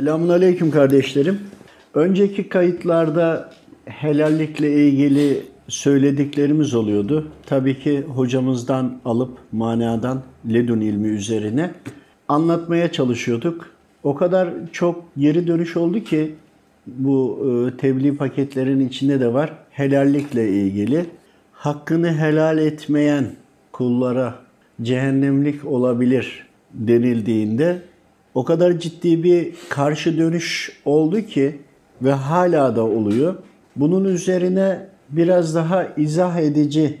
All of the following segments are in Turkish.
Selamun Aleyküm kardeşlerim. Önceki kayıtlarda helallikle ilgili söylediklerimiz oluyordu. Tabii ki hocamızdan alıp manadan ledun ilmi üzerine anlatmaya çalışıyorduk. O kadar çok geri dönüş oldu ki bu e, tebliğ paketlerin içinde de var. Helallikle ilgili. Hakkını helal etmeyen kullara cehennemlik olabilir denildiğinde o kadar ciddi bir karşı dönüş oldu ki ve hala da oluyor. Bunun üzerine biraz daha izah edici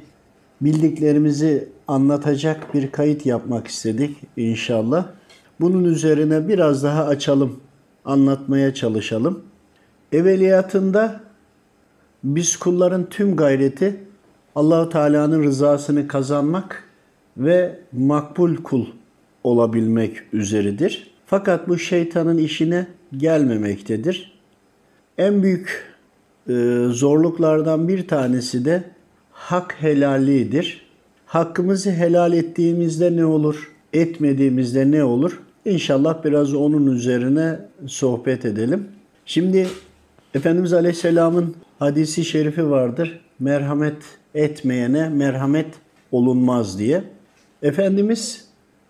bildiklerimizi anlatacak bir kayıt yapmak istedik inşallah. Bunun üzerine biraz daha açalım, anlatmaya çalışalım. Evveliyatında biz kulların tüm gayreti Allahu Teala'nın rızasını kazanmak ve makbul kul olabilmek üzeridir. Fakat bu şeytanın işine gelmemektedir. En büyük e, zorluklardan bir tanesi de hak helalliğidir. Hakkımızı helal ettiğimizde ne olur, etmediğimizde ne olur? İnşallah biraz onun üzerine sohbet edelim. Şimdi Efendimiz Aleyhisselam'ın hadisi şerifi vardır. Merhamet etmeyene merhamet olunmaz diye. Efendimiz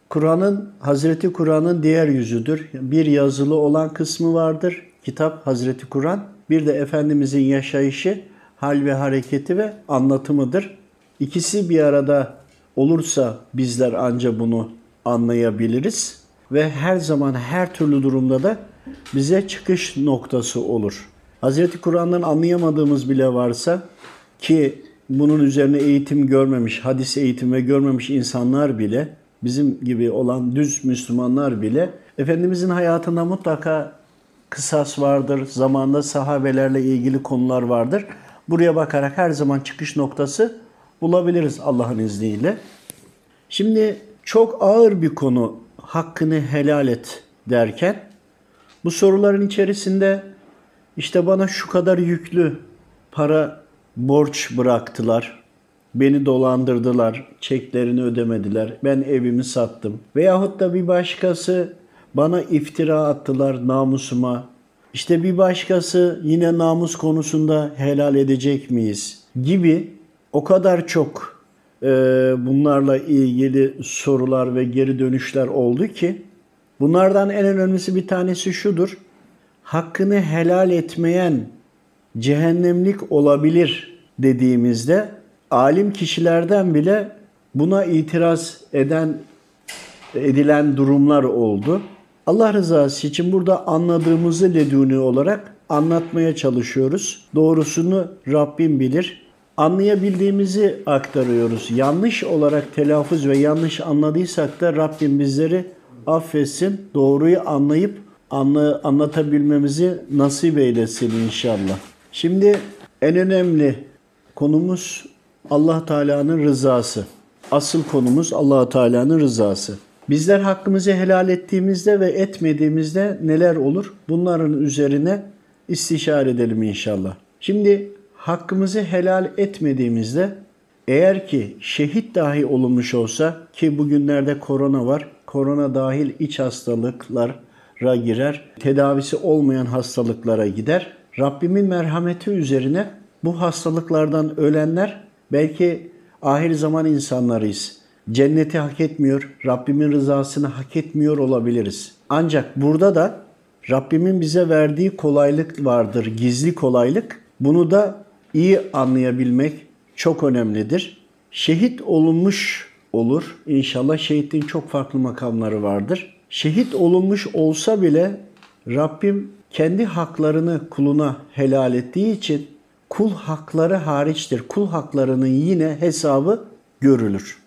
Kur'an'ın, Hazreti Kur'an'ın diğer yüzüdür. Bir yazılı olan kısmı vardır. Kitap Hazreti Kur'an. Bir de Efendimizin yaşayışı, hal ve hareketi ve anlatımıdır. İkisi bir arada olursa bizler anca bunu anlayabiliriz. Ve her zaman her türlü durumda da bize çıkış noktası olur. Hazreti Kur'an'dan anlayamadığımız bile varsa ki bunun üzerine eğitim görmemiş, hadis eğitimi görmemiş insanlar bile, bizim gibi olan düz Müslümanlar bile Efendimizin hayatında mutlaka kısas vardır, zamanda sahabelerle ilgili konular vardır. Buraya bakarak her zaman çıkış noktası bulabiliriz Allah'ın izniyle. Şimdi çok ağır bir konu hakkını helal et derken bu soruların içerisinde işte bana şu kadar yüklü para borç bıraktılar. Beni dolandırdılar, çeklerini ödemediler. Ben evimi sattım. Veyahut da bir başkası bana iftira attılar namusuma. İşte bir başkası yine namus konusunda helal edecek miyiz gibi o kadar çok e, bunlarla ilgili sorular ve geri dönüşler oldu ki bunlardan en önemlisi bir tanesi şudur. Hakkını helal etmeyen cehennemlik olabilir dediğimizde alim kişilerden bile buna itiraz eden edilen durumlar oldu. Allah rızası için burada anladığımızı leduni olarak anlatmaya çalışıyoruz. Doğrusunu Rabbim bilir. Anlayabildiğimizi aktarıyoruz. Yanlış olarak telaffuz ve yanlış anladıysak da Rabbim bizleri affetsin. Doğruyu anlayıp anla, anlatabilmemizi nasip eylesin inşallah. Şimdi en önemli konumuz Allah Teala'nın rızası. Asıl konumuz Allah Teala'nın rızası. Bizler hakkımızı helal ettiğimizde ve etmediğimizde neler olur? Bunların üzerine istişare edelim inşallah. Şimdi hakkımızı helal etmediğimizde eğer ki şehit dahi olunmuş olsa ki bugünlerde korona var. Korona dahil iç hastalıklara girer. Tedavisi olmayan hastalıklara gider. Rabbimin merhameti üzerine bu hastalıklardan ölenler belki ahir zaman insanlarıyız. Cenneti hak etmiyor, Rabbimin rızasını hak etmiyor olabiliriz. Ancak burada da Rabbimin bize verdiği kolaylık vardır, gizli kolaylık. Bunu da iyi anlayabilmek çok önemlidir. Şehit olunmuş olur. İnşallah şehitliğin çok farklı makamları vardır. Şehit olunmuş olsa bile Rabbim kendi haklarını kuluna helal ettiği için kul hakları hariçtir. Kul haklarının yine hesabı görülür.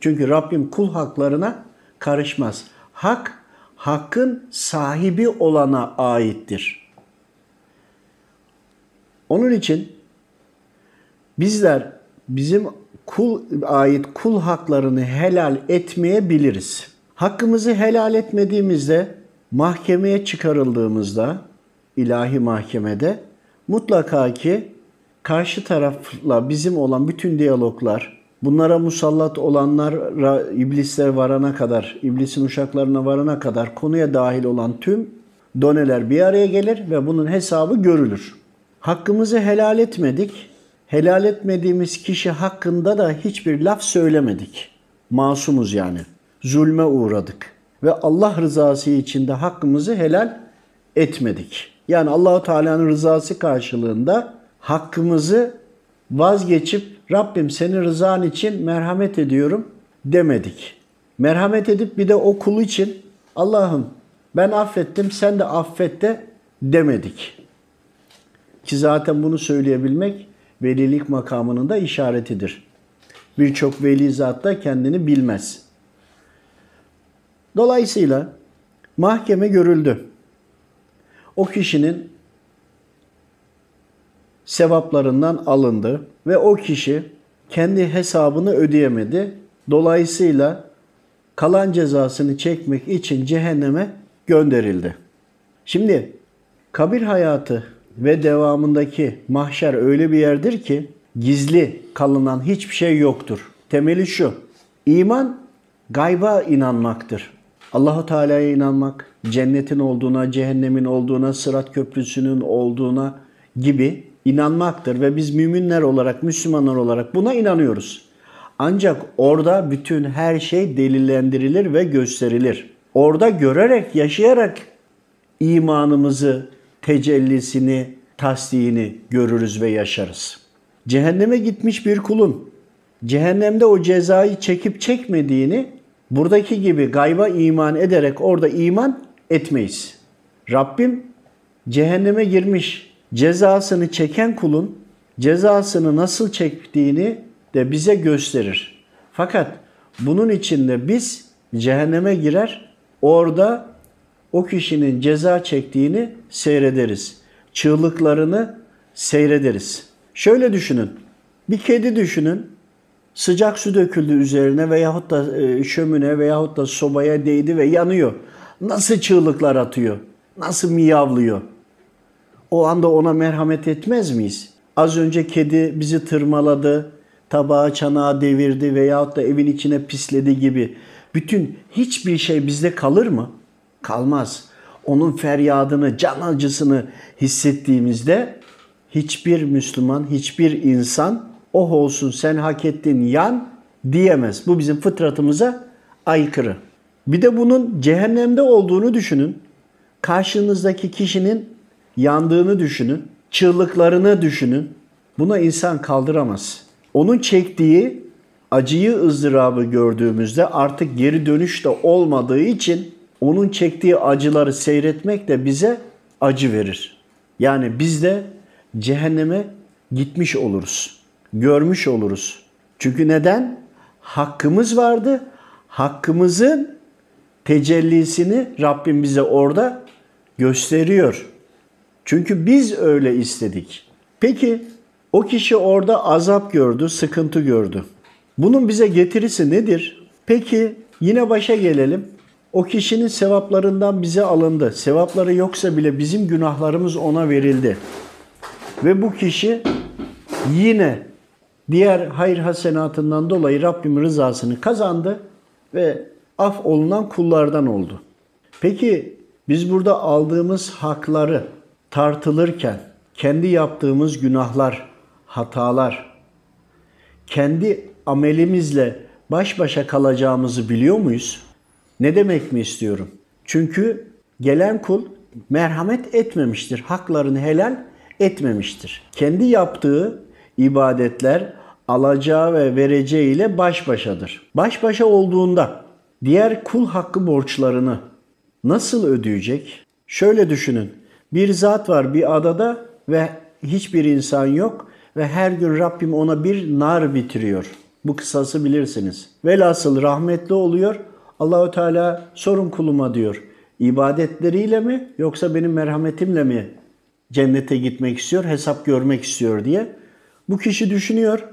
Çünkü Rabbim kul haklarına karışmaz. Hak, hakkın sahibi olana aittir. Onun için bizler bizim kul ait kul haklarını helal etmeyebiliriz. Hakkımızı helal etmediğimizde mahkemeye çıkarıldığımızda ilahi mahkemede mutlaka ki karşı tarafla bizim olan bütün diyaloglar, bunlara musallat olanlar iblisler varana kadar, iblisin uşaklarına varana kadar konuya dahil olan tüm doneler bir araya gelir ve bunun hesabı görülür. Hakkımızı helal etmedik. Helal etmediğimiz kişi hakkında da hiçbir laf söylemedik. Masumuz yani. Zulme uğradık. Ve Allah rızası için de hakkımızı helal etmedik. Yani Allahu Teala'nın rızası karşılığında hakkımızı vazgeçip Rabbim senin rızan için merhamet ediyorum demedik. Merhamet edip bir de o kul için Allah'ım ben affettim sen de affet de demedik. Ki zaten bunu söyleyebilmek velilik makamının da işaretidir. Birçok veli zat da kendini bilmez. Dolayısıyla mahkeme görüldü. O kişinin sevaplarından alındı ve o kişi kendi hesabını ödeyemedi. Dolayısıyla kalan cezasını çekmek için cehenneme gönderildi. Şimdi kabir hayatı ve devamındaki mahşer öyle bir yerdir ki gizli kalınan hiçbir şey yoktur. Temeli şu. İman gayba inanmaktır. Allahu Teala'ya inanmak, cennetin olduğuna, cehennemin olduğuna, sırat köprüsünün olduğuna gibi inanmaktır ve biz müminler olarak, Müslümanlar olarak buna inanıyoruz. Ancak orada bütün her şey delillendirilir ve gösterilir. Orada görerek, yaşayarak imanımızı, tecellisini, tasdiğini görürüz ve yaşarız. Cehenneme gitmiş bir kulun cehennemde o cezayı çekip çekmediğini buradaki gibi gayba iman ederek orada iman etmeyiz. Rabbim cehenneme girmiş cezasını çeken kulun cezasını nasıl çektiğini de bize gösterir. Fakat bunun içinde biz cehenneme girer, orada o kişinin ceza çektiğini seyrederiz. Çığlıklarını seyrederiz. Şöyle düşünün. Bir kedi düşünün. Sıcak su döküldü üzerine veyahut da e, şömine veyahut da sobaya değdi ve yanıyor. Nasıl çığlıklar atıyor? Nasıl miyavlıyor? O anda ona merhamet etmez miyiz? Az önce kedi bizi tırmaladı, tabağı çanağı devirdi veyahut da evin içine pisledi gibi. Bütün hiçbir şey bizde kalır mı? Kalmaz. Onun feryadını, can acısını hissettiğimizde hiçbir Müslüman, hiçbir insan oh olsun sen hak ettin yan diyemez. Bu bizim fıtratımıza aykırı. Bir de bunun cehennemde olduğunu düşünün. Karşınızdaki kişinin yandığını düşünün. Çığlıklarını düşünün. Buna insan kaldıramaz. Onun çektiği acıyı ızdırabı gördüğümüzde artık geri dönüş de olmadığı için onun çektiği acıları seyretmek de bize acı verir. Yani biz de cehenneme gitmiş oluruz. Görmüş oluruz. Çünkü neden? Hakkımız vardı. Hakkımızın tecellisini Rabbim bize orada gösteriyor. Çünkü biz öyle istedik. Peki o kişi orada azap gördü, sıkıntı gördü. Bunun bize getirisi nedir? Peki yine başa gelelim. O kişinin sevaplarından bize alındı. Sevapları yoksa bile bizim günahlarımız ona verildi. Ve bu kişi yine diğer hayır hasenatından dolayı Rabbim rızasını kazandı ve af olunan kullardan oldu. Peki biz burada aldığımız hakları tartılırken kendi yaptığımız günahlar, hatalar, kendi amelimizle baş başa kalacağımızı biliyor muyuz? Ne demek mi istiyorum? Çünkü gelen kul merhamet etmemiştir. Haklarını helal etmemiştir. Kendi yaptığı ibadetler alacağı ve vereceği ile baş başadır. Baş başa olduğunda diğer kul hakkı borçlarını nasıl ödeyecek? Şöyle düşünün. Bir zat var bir adada ve hiçbir insan yok ve her gün Rabbim ona bir nar bitiriyor. Bu kısası bilirsiniz. Velhasıl rahmetli oluyor. Allahü Teala sorun kuluma diyor. İbadetleriyle mi yoksa benim merhametimle mi cennete gitmek istiyor, hesap görmek istiyor diye. Bu kişi düşünüyor.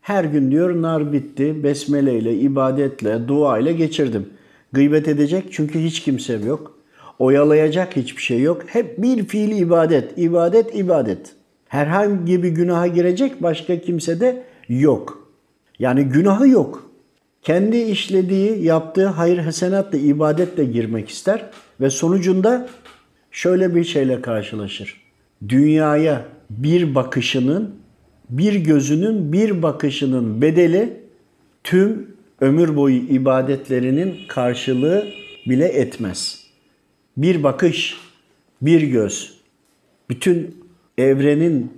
Her gün diyor nar bitti. Besmele ile, ibadetle, dua ile geçirdim. Gıybet edecek çünkü hiç kimsem yok. Oyalayacak hiçbir şey yok. Hep bir fiil ibadet, ibadet, ibadet. Herhangi bir günaha girecek başka kimse de yok. Yani günahı yok. Kendi işlediği, yaptığı hayır hasenatla, ibadetle girmek ister ve sonucunda şöyle bir şeyle karşılaşır. Dünyaya bir bakışının, bir gözünün bir bakışının bedeli tüm ömür boyu ibadetlerinin karşılığı bile etmez. Bir bakış, bir göz, bütün evrenin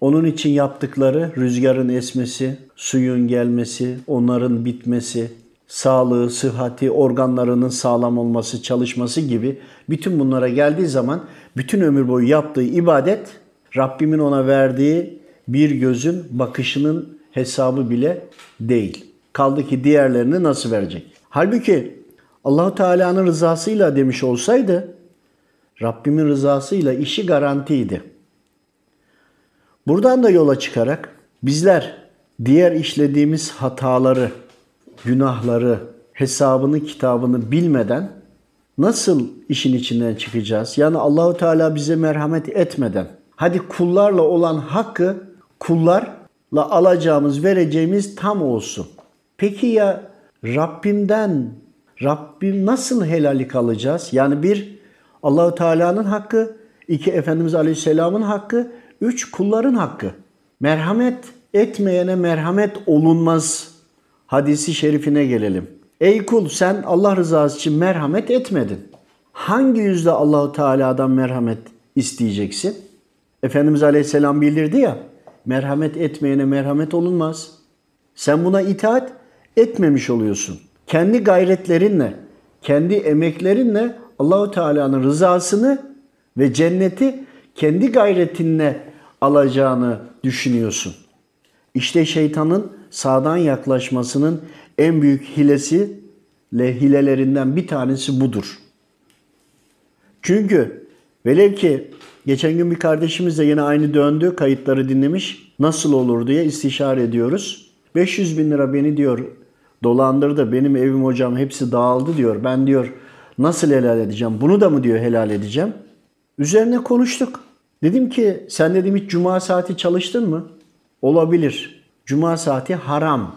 onun için yaptıkları rüzgarın esmesi, suyun gelmesi, onların bitmesi, sağlığı, sıhhati, organlarının sağlam olması, çalışması gibi bütün bunlara geldiği zaman bütün ömür boyu yaptığı ibadet Rabbimin ona verdiği bir gözün bakışının hesabı bile değil. Kaldı ki diğerlerini nasıl verecek? Halbuki Allahu Teala'nın rızasıyla demiş olsaydı Rabbimin rızasıyla işi garantiydi. Buradan da yola çıkarak bizler diğer işlediğimiz hataları, günahları, hesabını, kitabını bilmeden nasıl işin içinden çıkacağız? Yani Allahu Teala bize merhamet etmeden hadi kullarla olan hakkı kullarla alacağımız, vereceğimiz tam olsun. Peki ya Rabbimden Rabbim nasıl helallik alacağız? Yani bir Allahu Teala'nın hakkı, iki Efendimiz Aleyhisselam'ın hakkı, üç kulların hakkı. Merhamet etmeyene merhamet olunmaz hadisi şerifine gelelim. Ey kul sen Allah rızası için merhamet etmedin. Hangi yüzde Allahu Teala'dan merhamet isteyeceksin? Efendimiz Aleyhisselam bildirdi ya, merhamet etmeyene merhamet olunmaz. Sen buna itaat etmemiş oluyorsun. Kendi gayretlerinle, kendi emeklerinle Allahu Teala'nın rızasını ve cenneti kendi gayretinle alacağını düşünüyorsun. İşte şeytanın sağdan yaklaşmasının en büyük hilesi le hilelerinden bir tanesi budur. Çünkü velev ki geçen gün bir kardeşimiz de yine aynı döndü kayıtları dinlemiş. Nasıl olur diye istişare ediyoruz. 500 bin lira beni diyor dolandırdı. Benim evim hocam hepsi dağıldı diyor. Ben diyor nasıl helal edeceğim? Bunu da mı diyor helal edeceğim? Üzerine konuştuk. Dedim ki sen dedim hiç cuma saati çalıştın mı? Olabilir. Cuma saati haram.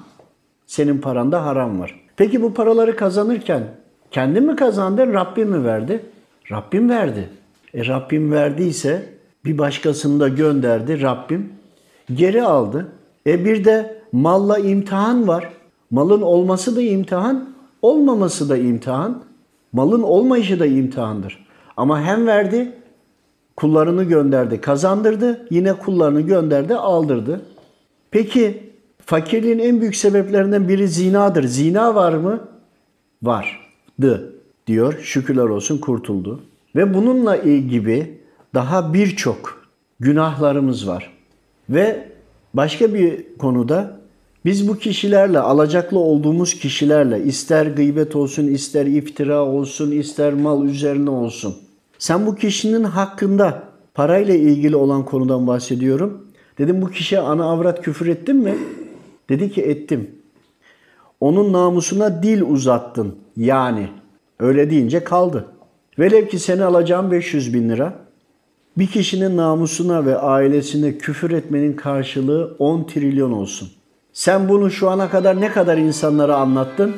Senin paranda haram var. Peki bu paraları kazanırken kendin mi kazandın, Rabbim mi verdi? Rabbim verdi. E Rabbim verdiyse bir başkasını da gönderdi Rabbim. Geri aldı. E bir de malla imtihan var. Malın olması da imtihan, olmaması da imtihan. Malın olmayışı da imtihandır. Ama hem verdi, kullarını gönderdi, kazandırdı. Yine kullarını gönderdi, aldırdı. Peki fakirliğin en büyük sebeplerinden biri zinadır. Zina var mı? Vardı diyor. Şükürler olsun kurtuldu. Ve bununla ilgili daha birçok günahlarımız var. Ve başka bir konuda biz bu kişilerle, alacaklı olduğumuz kişilerle ister gıybet olsun, ister iftira olsun, ister mal üzerine olsun. Sen bu kişinin hakkında parayla ilgili olan konudan bahsediyorum. Dedim bu kişiye ana avrat küfür ettin mi? Dedi ki ettim. Onun namusuna dil uzattın. Yani öyle deyince kaldı. Velev ki seni alacağım 500 bin lira. Bir kişinin namusuna ve ailesine küfür etmenin karşılığı 10 trilyon olsun. Sen bunu şu ana kadar ne kadar insanlara anlattın?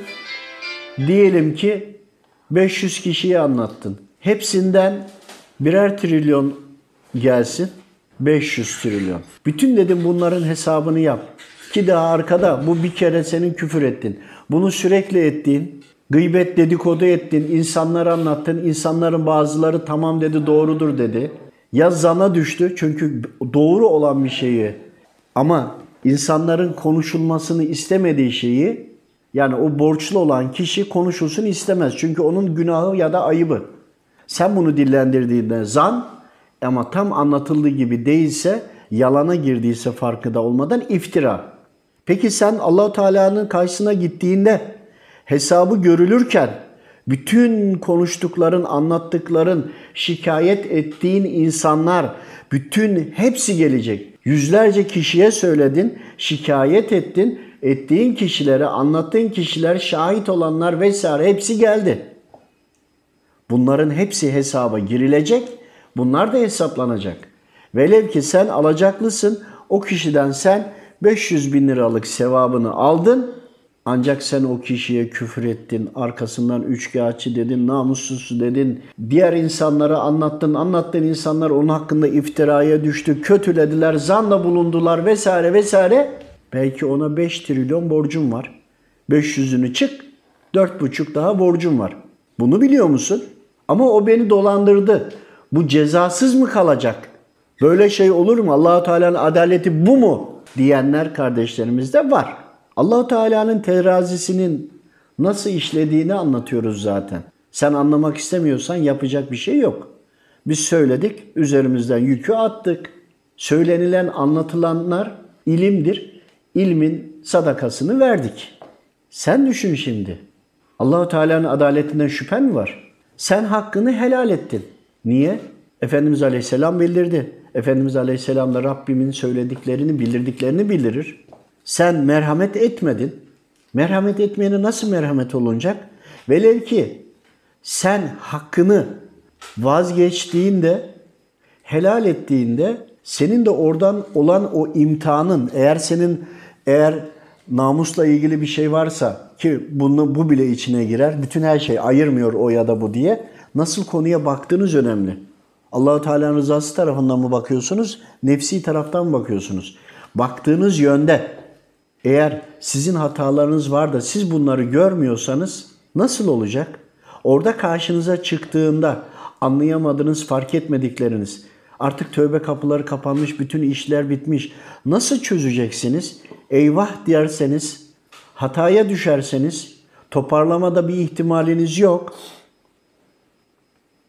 Diyelim ki 500 kişiye anlattın. Hepsinden birer trilyon gelsin. 500 trilyon. Bütün dedim bunların hesabını yap. Ki daha arkada bu bir kere senin küfür ettin. Bunu sürekli ettiğin, gıybet dedikodu ettin, insanlara anlattın. İnsanların bazıları tamam dedi, doğrudur dedi. Ya zana düştü çünkü doğru olan bir şeyi ama insanların konuşulmasını istemediği şeyi yani o borçlu olan kişi konuşulsun istemez. Çünkü onun günahı ya da ayıbı. Sen bunu dillendirdiğinde zan ama tam anlatıldığı gibi değilse, yalana girdiyse farkında olmadan iftira. Peki sen Allahu Teala'nın karşısına gittiğinde hesabı görülürken bütün konuştukların, anlattıkların, şikayet ettiğin insanlar, bütün hepsi gelecek. Yüzlerce kişiye söyledin, şikayet ettin, ettiğin kişilere, anlattığın kişiler, şahit olanlar vesaire hepsi geldi. Bunların hepsi hesaba girilecek, bunlar da hesaplanacak. Velev ki sen alacaklısın, o kişiden sen 500 bin liralık sevabını aldın, Ancak sen o kişiye küfür ettin, arkasından üçkağıtçı dedin, namussuz dedin, diğer insanlara anlattın, anlattığın insanlar onun hakkında iftiraya düştü, kötülediler, zanla bulundular vesaire vesaire. Belki ona 5 trilyon borcun var. 500'ünü çık, 4,5 daha borcun var. Bunu biliyor musun? Ama o beni dolandırdı. Bu cezasız mı kalacak? Böyle şey olur mu? Allahu Teala'nın adaleti bu mu? diyenler kardeşlerimiz de var. Allahu Teala'nın terazisinin nasıl işlediğini anlatıyoruz zaten. Sen anlamak istemiyorsan yapacak bir şey yok. Biz söyledik, üzerimizden yükü attık. Söylenilen, anlatılanlar ilimdir. İlmin sadakasını verdik. Sen düşün şimdi. Allahu Teala'nın adaletinden şüphen mi var? Sen hakkını helal ettin. Niye? Efendimiz Aleyhisselam bildirdi. Efendimiz Aleyhisselam da Rabbimin söylediklerini, bildirdiklerini bildirir. Sen merhamet etmedin. Merhamet etmeyene nasıl merhamet olunacak? Velev ki sen hakkını vazgeçtiğinde, helal ettiğinde senin de oradan olan o imtihanın eğer senin eğer namusla ilgili bir şey varsa ki bunu bu bile içine girer. Bütün her şey ayırmıyor o ya da bu diye. Nasıl konuya baktığınız önemli. Allahu Teala'nın rızası tarafından mı bakıyorsunuz? Nefsi taraftan mı bakıyorsunuz? Baktığınız yönde eğer sizin hatalarınız var da siz bunları görmüyorsanız nasıl olacak? Orada karşınıza çıktığında anlayamadığınız, fark etmedikleriniz, artık tövbe kapıları kapanmış, bütün işler bitmiş. Nasıl çözeceksiniz? Eyvah derseniz, hataya düşerseniz, toparlamada bir ihtimaliniz yok.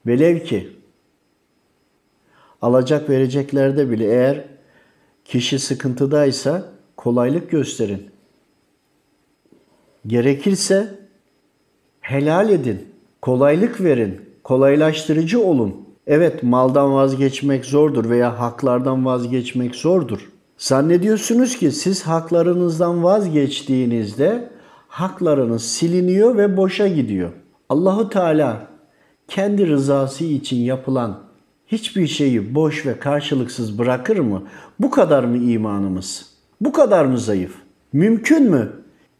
Velev ki alacak vereceklerde bile eğer kişi sıkıntıdaysa kolaylık gösterin. Gerekirse helal edin, kolaylık verin, kolaylaştırıcı olun. Evet maldan vazgeçmek zordur veya haklardan vazgeçmek zordur. Zannediyorsunuz ki siz haklarınızdan vazgeçtiğinizde haklarınız siliniyor ve boşa gidiyor. Allahu Teala kendi rızası için yapılan hiçbir şeyi boş ve karşılıksız bırakır mı? Bu kadar mı imanımız? Bu kadar mı zayıf? Mümkün mü?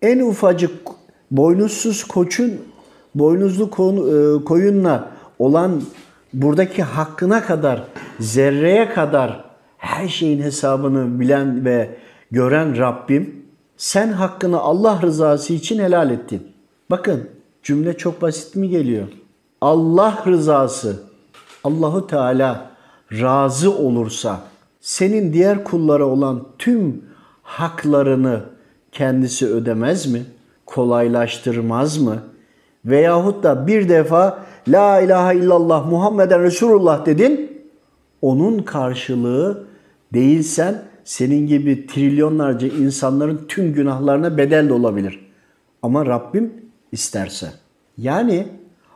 En ufacık boynuzsuz koçun boynuzlu e, koyunla olan buradaki hakkına kadar zerreye kadar her şeyin hesabını bilen ve gören Rabbim sen hakkını Allah rızası için helal ettin. Bakın cümle çok basit mi geliyor? Allah rızası Allahu Teala razı olursa senin diğer kullara olan tüm haklarını kendisi ödemez mi? Kolaylaştırmaz mı? Veyahut da bir defa La ilahe illallah Muhammeden Resulullah dedin. Onun karşılığı değilsen senin gibi trilyonlarca insanların tüm günahlarına bedel de olabilir. Ama Rabbim isterse. Yani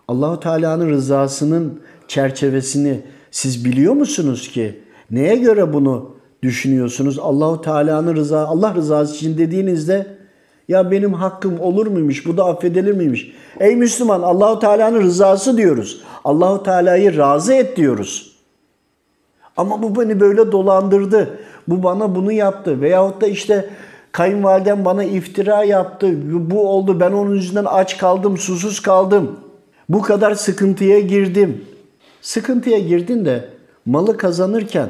Allahu Teala'nın rızasının çerçevesini siz biliyor musunuz ki? Neye göre bunu düşünüyorsunuz? Allahu Teala'nın rıza Allah rızası için dediğinizde ya benim hakkım olur muymuş? Bu da affedilir miymiş? Ey Müslüman Allahu Teala'nın rızası diyoruz. Allahu Teala'yı razı et diyoruz. Ama bu beni böyle dolandırdı. Bu bana bunu yaptı. Veyahut da işte kayınvalidem bana iftira yaptı. Bu oldu. Ben onun yüzünden aç kaldım, susuz kaldım. Bu kadar sıkıntıya girdim. Sıkıntıya girdin de malı kazanırken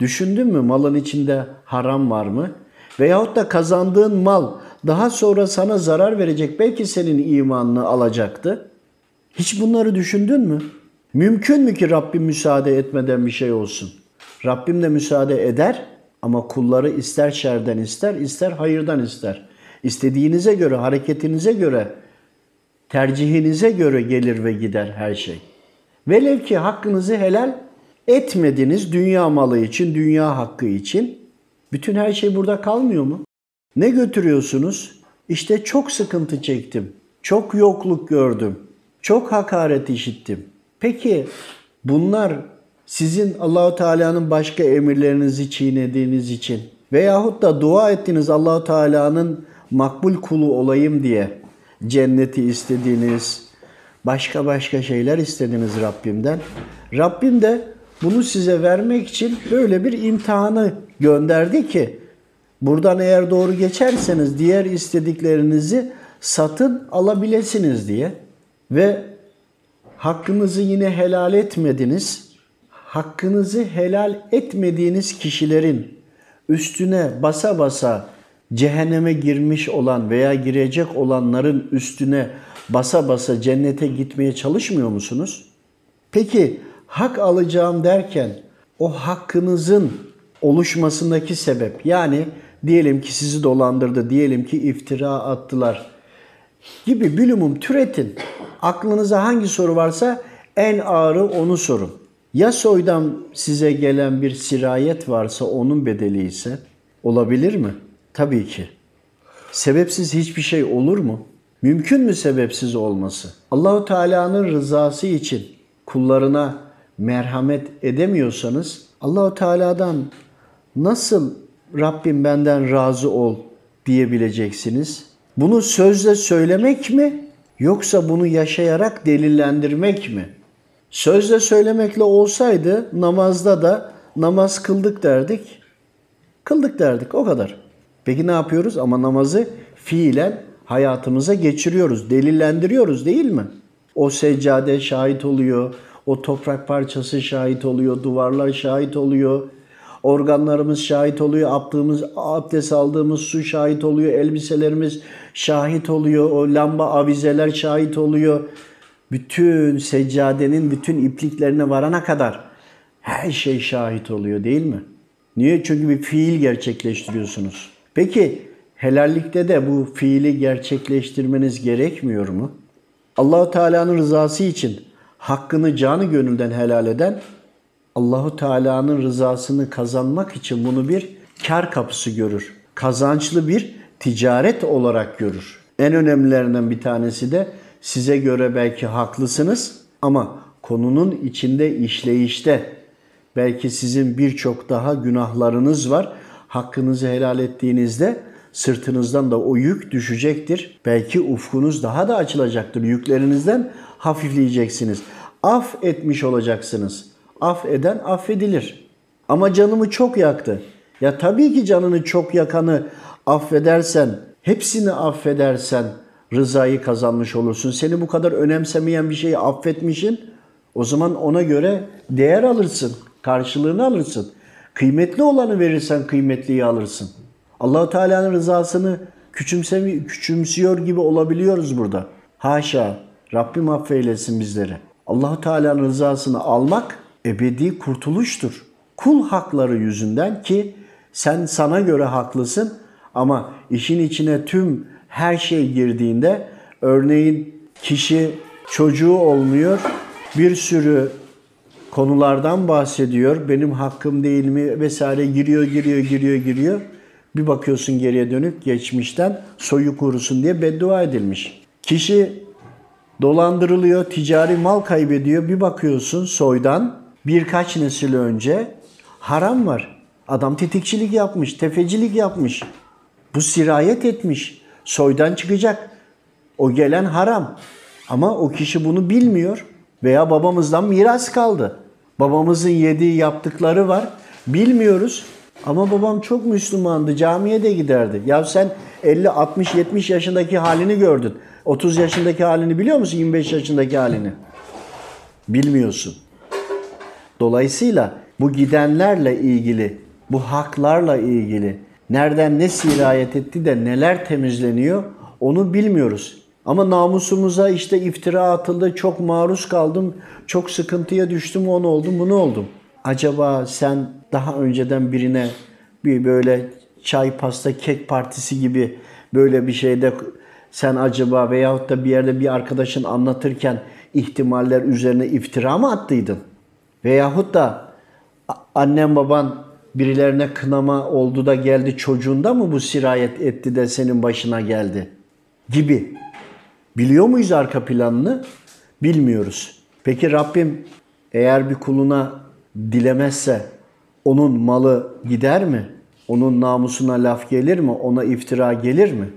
düşündün mü malın içinde haram var mı? Veyahut da kazandığın mal daha sonra sana zarar verecek belki senin imanını alacaktı. Hiç bunları düşündün mü? Mümkün mü ki Rabbim müsaade etmeden bir şey olsun? Rabbim de müsaade eder ama kulları ister şerden ister, ister hayırdan ister. İstediğinize göre, hareketinize göre, tercihinize göre gelir ve gider her şey. Velev ki hakkınızı helal etmediniz dünya malı için, dünya hakkı için. Bütün her şey burada kalmıyor mu? Ne götürüyorsunuz? İşte çok sıkıntı çektim. Çok yokluk gördüm. Çok hakaret işittim. Peki bunlar sizin Allahu Teala'nın başka emirlerinizi çiğnediğiniz için veyahut da dua ettiğiniz Allahu Teala'nın makbul kulu olayım diye cenneti istediğiniz, başka başka şeyler istediniz Rabbimden. Rabbim de bunu size vermek için böyle bir imtihanı gönderdi ki Buradan eğer doğru geçerseniz diğer istediklerinizi satın alabilirsiniz diye ve hakkınızı yine helal etmediniz. Hakkınızı helal etmediğiniz kişilerin üstüne basa basa cehenneme girmiş olan veya girecek olanların üstüne basa basa cennete gitmeye çalışmıyor musunuz? Peki hak alacağım derken o hakkınızın oluşmasındaki sebep yani diyelim ki sizi dolandırdı, diyelim ki iftira attılar gibi bilumum türetin. Aklınıza hangi soru varsa en ağırı onu sorun. Ya soydan size gelen bir sirayet varsa onun bedeli ise olabilir mi? Tabii ki. Sebepsiz hiçbir şey olur mu? Mümkün mü sebepsiz olması? Allahu Teala'nın rızası için kullarına merhamet edemiyorsanız Allahu Teala'dan nasıl Rabbim benden razı ol diyebileceksiniz? Bunu sözle söylemek mi yoksa bunu yaşayarak delillendirmek mi? Sözle söylemekle olsaydı namazda da namaz kıldık derdik. Kıldık derdik o kadar. Peki ne yapıyoruz? Ama namazı fiilen hayatımıza geçiriyoruz, delillendiriyoruz değil mi? O seccade şahit oluyor, o toprak parçası şahit oluyor, duvarlar şahit oluyor, organlarımız şahit oluyor, abdığımız, abdest aldığımız su şahit oluyor, elbiselerimiz şahit oluyor, o lamba avizeler şahit oluyor. Bütün seccadenin bütün ipliklerine varana kadar her şey şahit oluyor değil mi? Niye? Çünkü bir fiil gerçekleştiriyorsunuz. Peki helallikte de bu fiili gerçekleştirmeniz gerekmiyor mu? Allahu Teala'nın rızası için hakkını canı gönülden helal eden Allahu Teala'nın rızasını kazanmak için bunu bir kar kapısı görür. Kazançlı bir ticaret olarak görür. En önemlilerinden bir tanesi de size göre belki haklısınız ama konunun içinde işleyişte belki sizin birçok daha günahlarınız var. Hakkınızı helal ettiğinizde sırtınızdan da o yük düşecektir. Belki ufkunuz daha da açılacaktır. Yüklerinizden hafifleyeceksiniz. Af etmiş olacaksınız. Af eden affedilir. Ama canımı çok yaktı. Ya tabii ki canını çok yakanı affedersen, hepsini affedersen rızayı kazanmış olursun. Seni bu kadar önemsemeyen bir şeyi affetmişin. O zaman ona göre değer alırsın, karşılığını alırsın. Kıymetli olanı verirsen kıymetliyi alırsın. Allahu Teala'nın rızasını küçümsemi, küçümsüyor gibi olabiliyoruz burada. Haşa. Rabbim affeylesin bizleri. Allahu Teala'nın rızasını almak ebedi kurtuluştur. Kul hakları yüzünden ki sen sana göre haklısın ama işin içine tüm her şey girdiğinde örneğin kişi çocuğu olmuyor, bir sürü konulardan bahsediyor. Benim hakkım değil mi vesaire giriyor, giriyor, giriyor, giriyor. Bir bakıyorsun geriye dönük geçmişten soyu kurusun diye beddua edilmiş. Kişi dolandırılıyor, ticari mal kaybediyor. Bir bakıyorsun soydan birkaç nesil önce haram var. Adam tetikçilik yapmış, tefecilik yapmış. Bu sirayet etmiş. Soydan çıkacak. O gelen haram. Ama o kişi bunu bilmiyor veya babamızdan miras kaldı. Babamızın yediği yaptıkları var. Bilmiyoruz. Ama babam çok Müslümandı. Camiye de giderdi. Ya sen 50, 60, 70 yaşındaki halini gördün. 30 yaşındaki halini biliyor musun? 25 yaşındaki halini. Bilmiyorsun. Dolayısıyla bu gidenlerle ilgili, bu haklarla ilgili nereden ne sirayet etti de neler temizleniyor onu bilmiyoruz. Ama namusumuza işte iftira atıldı, çok maruz kaldım, çok sıkıntıya düştüm, onu oldum, bunu oldum. Acaba sen daha önceden birine bir böyle çay, pasta, kek partisi gibi böyle bir şeyde sen acaba veyahut da bir yerde bir arkadaşın anlatırken ihtimaller üzerine iftira mı attıydın? Veyahut da annem baban birilerine kınama oldu da geldi çocuğunda mı bu sirayet etti de senin başına geldi? Gibi. Biliyor muyuz arka planını? Bilmiyoruz. Peki Rabbim eğer bir kuluna dilemezse onun malı gider mi? Onun namusuna laf gelir mi? Ona iftira gelir mi?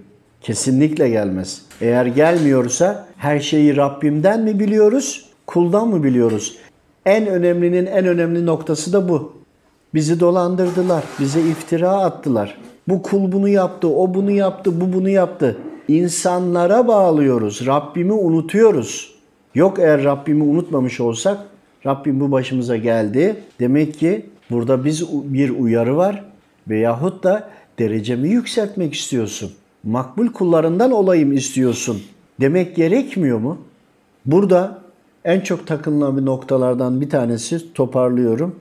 Kesinlikle gelmez. Eğer gelmiyorsa her şeyi Rabbimden mi biliyoruz, kuldan mı biliyoruz? En önemlinin en önemli noktası da bu. Bizi dolandırdılar, bize iftira attılar. Bu kul bunu yaptı, o bunu yaptı, bu bunu yaptı. İnsanlara bağlıyoruz. Rabbimi unutuyoruz. Yok eğer Rabbimi unutmamış olsak Rabbim bu başımıza geldi. Demek ki burada biz bir uyarı var veyahut da derecemi yükseltmek istiyorsun. Makbul kullarından olayım istiyorsun. Demek gerekmiyor mu? Burada en çok takılan bir noktalardan bir tanesi toparlıyorum.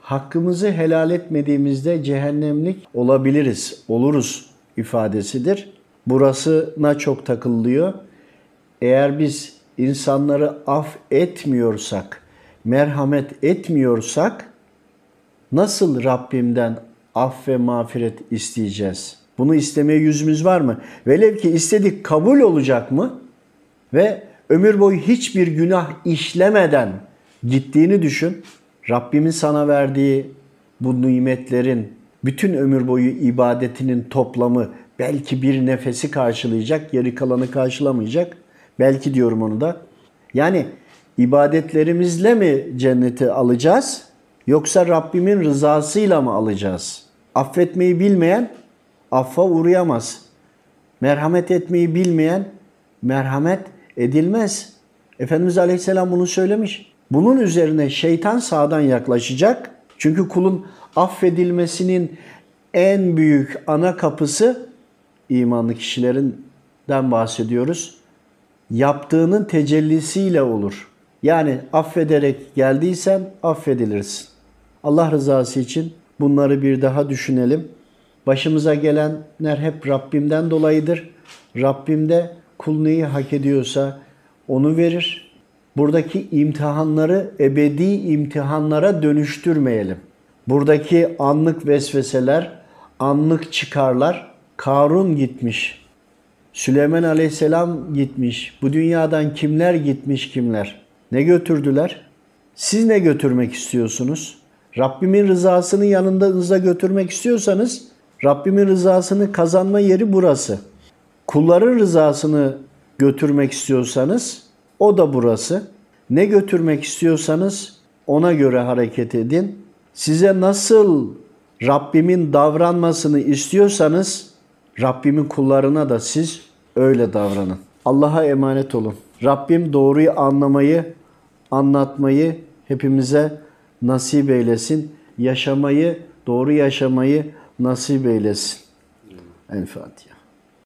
Hakkımızı helal etmediğimizde cehennemlik olabiliriz, oluruz ifadesidir. Burasına çok takılıyor. Eğer biz insanları af etmiyorsak, merhamet etmiyorsak nasıl Rabbimden af ve mağfiret isteyeceğiz? Bunu istemeye yüzümüz var mı? Velev ki istedik kabul olacak mı? Ve ömür boyu hiçbir günah işlemeden gittiğini düşün. Rabbimin sana verdiği bu nimetlerin bütün ömür boyu ibadetinin toplamı belki bir nefesi karşılayacak, geri kalanı karşılamayacak. Belki diyorum onu da. Yani ibadetlerimizle mi cenneti alacağız yoksa Rabbimin rızasıyla mı alacağız? Affetmeyi bilmeyen affa uğrayamaz. Merhamet etmeyi bilmeyen merhamet edilmez. Efendimiz Aleyhisselam bunu söylemiş. Bunun üzerine şeytan sağdan yaklaşacak. Çünkü kulun affedilmesinin en büyük ana kapısı imanlı kişilerinden bahsediyoruz. Yaptığının tecellisiyle olur. Yani affederek geldiysen affedilirsin. Allah rızası için bunları bir daha düşünelim. Başımıza gelenler hep Rabbimden dolayıdır. Rabbim de kul neyi hak ediyorsa onu verir. Buradaki imtihanları ebedi imtihanlara dönüştürmeyelim. Buradaki anlık vesveseler, anlık çıkarlar, Karun gitmiş, Süleyman Aleyhisselam gitmiş, bu dünyadan kimler gitmiş kimler? Ne götürdüler? Siz ne götürmek istiyorsunuz? Rabbimin rızasını yanınıza götürmek istiyorsanız Rabbimin rızasını kazanma yeri burası. Kulların rızasını götürmek istiyorsanız o da burası. Ne götürmek istiyorsanız ona göre hareket edin. Size nasıl Rabbimin davranmasını istiyorsanız Rabbimin kullarına da siz öyle davranın. Allah'a emanet olun. Rabbim doğruyu anlamayı, anlatmayı hepimize nasip eylesin. Yaşamayı, doğru yaşamayı nasip eylesin. El Fatiha.